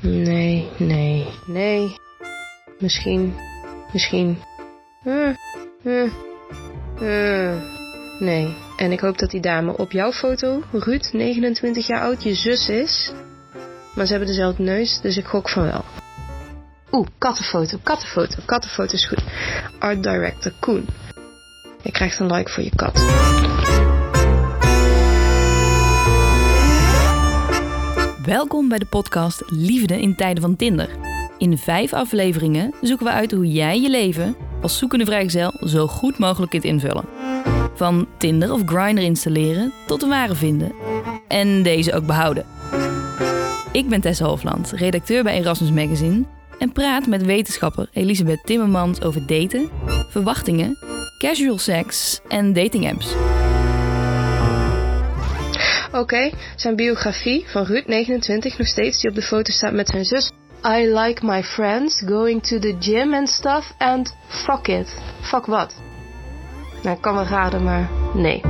Nee, nee, nee. Misschien, misschien. Nee. En ik hoop dat die dame op jouw foto, Ruud, 29 jaar oud, je zus is. Maar ze hebben dezelfde neus, dus ik gok van wel. Oeh, kattenfoto, kattenfoto, kattenfoto is goed. Art director Koen. Je krijgt een like voor je kat. Welkom bij de podcast Liefde in tijden van Tinder. In vijf afleveringen zoeken we uit hoe jij je leven als zoekende vrijgezel zo goed mogelijk kunt invullen. Van Tinder of Grindr installeren tot de ware vinden. En deze ook behouden. Ik ben Tessa Hofland, redacteur bij Erasmus Magazine en praat met wetenschapper Elisabeth Timmermans over daten, verwachtingen, casual sex en dating Oké, zijn biografie van Ruud, 29, nog steeds, die op de foto staat met zijn zus. I like my friends, going to the gym and stuff, and fuck it. Fuck wat? Nou, kan wel raden, maar nee.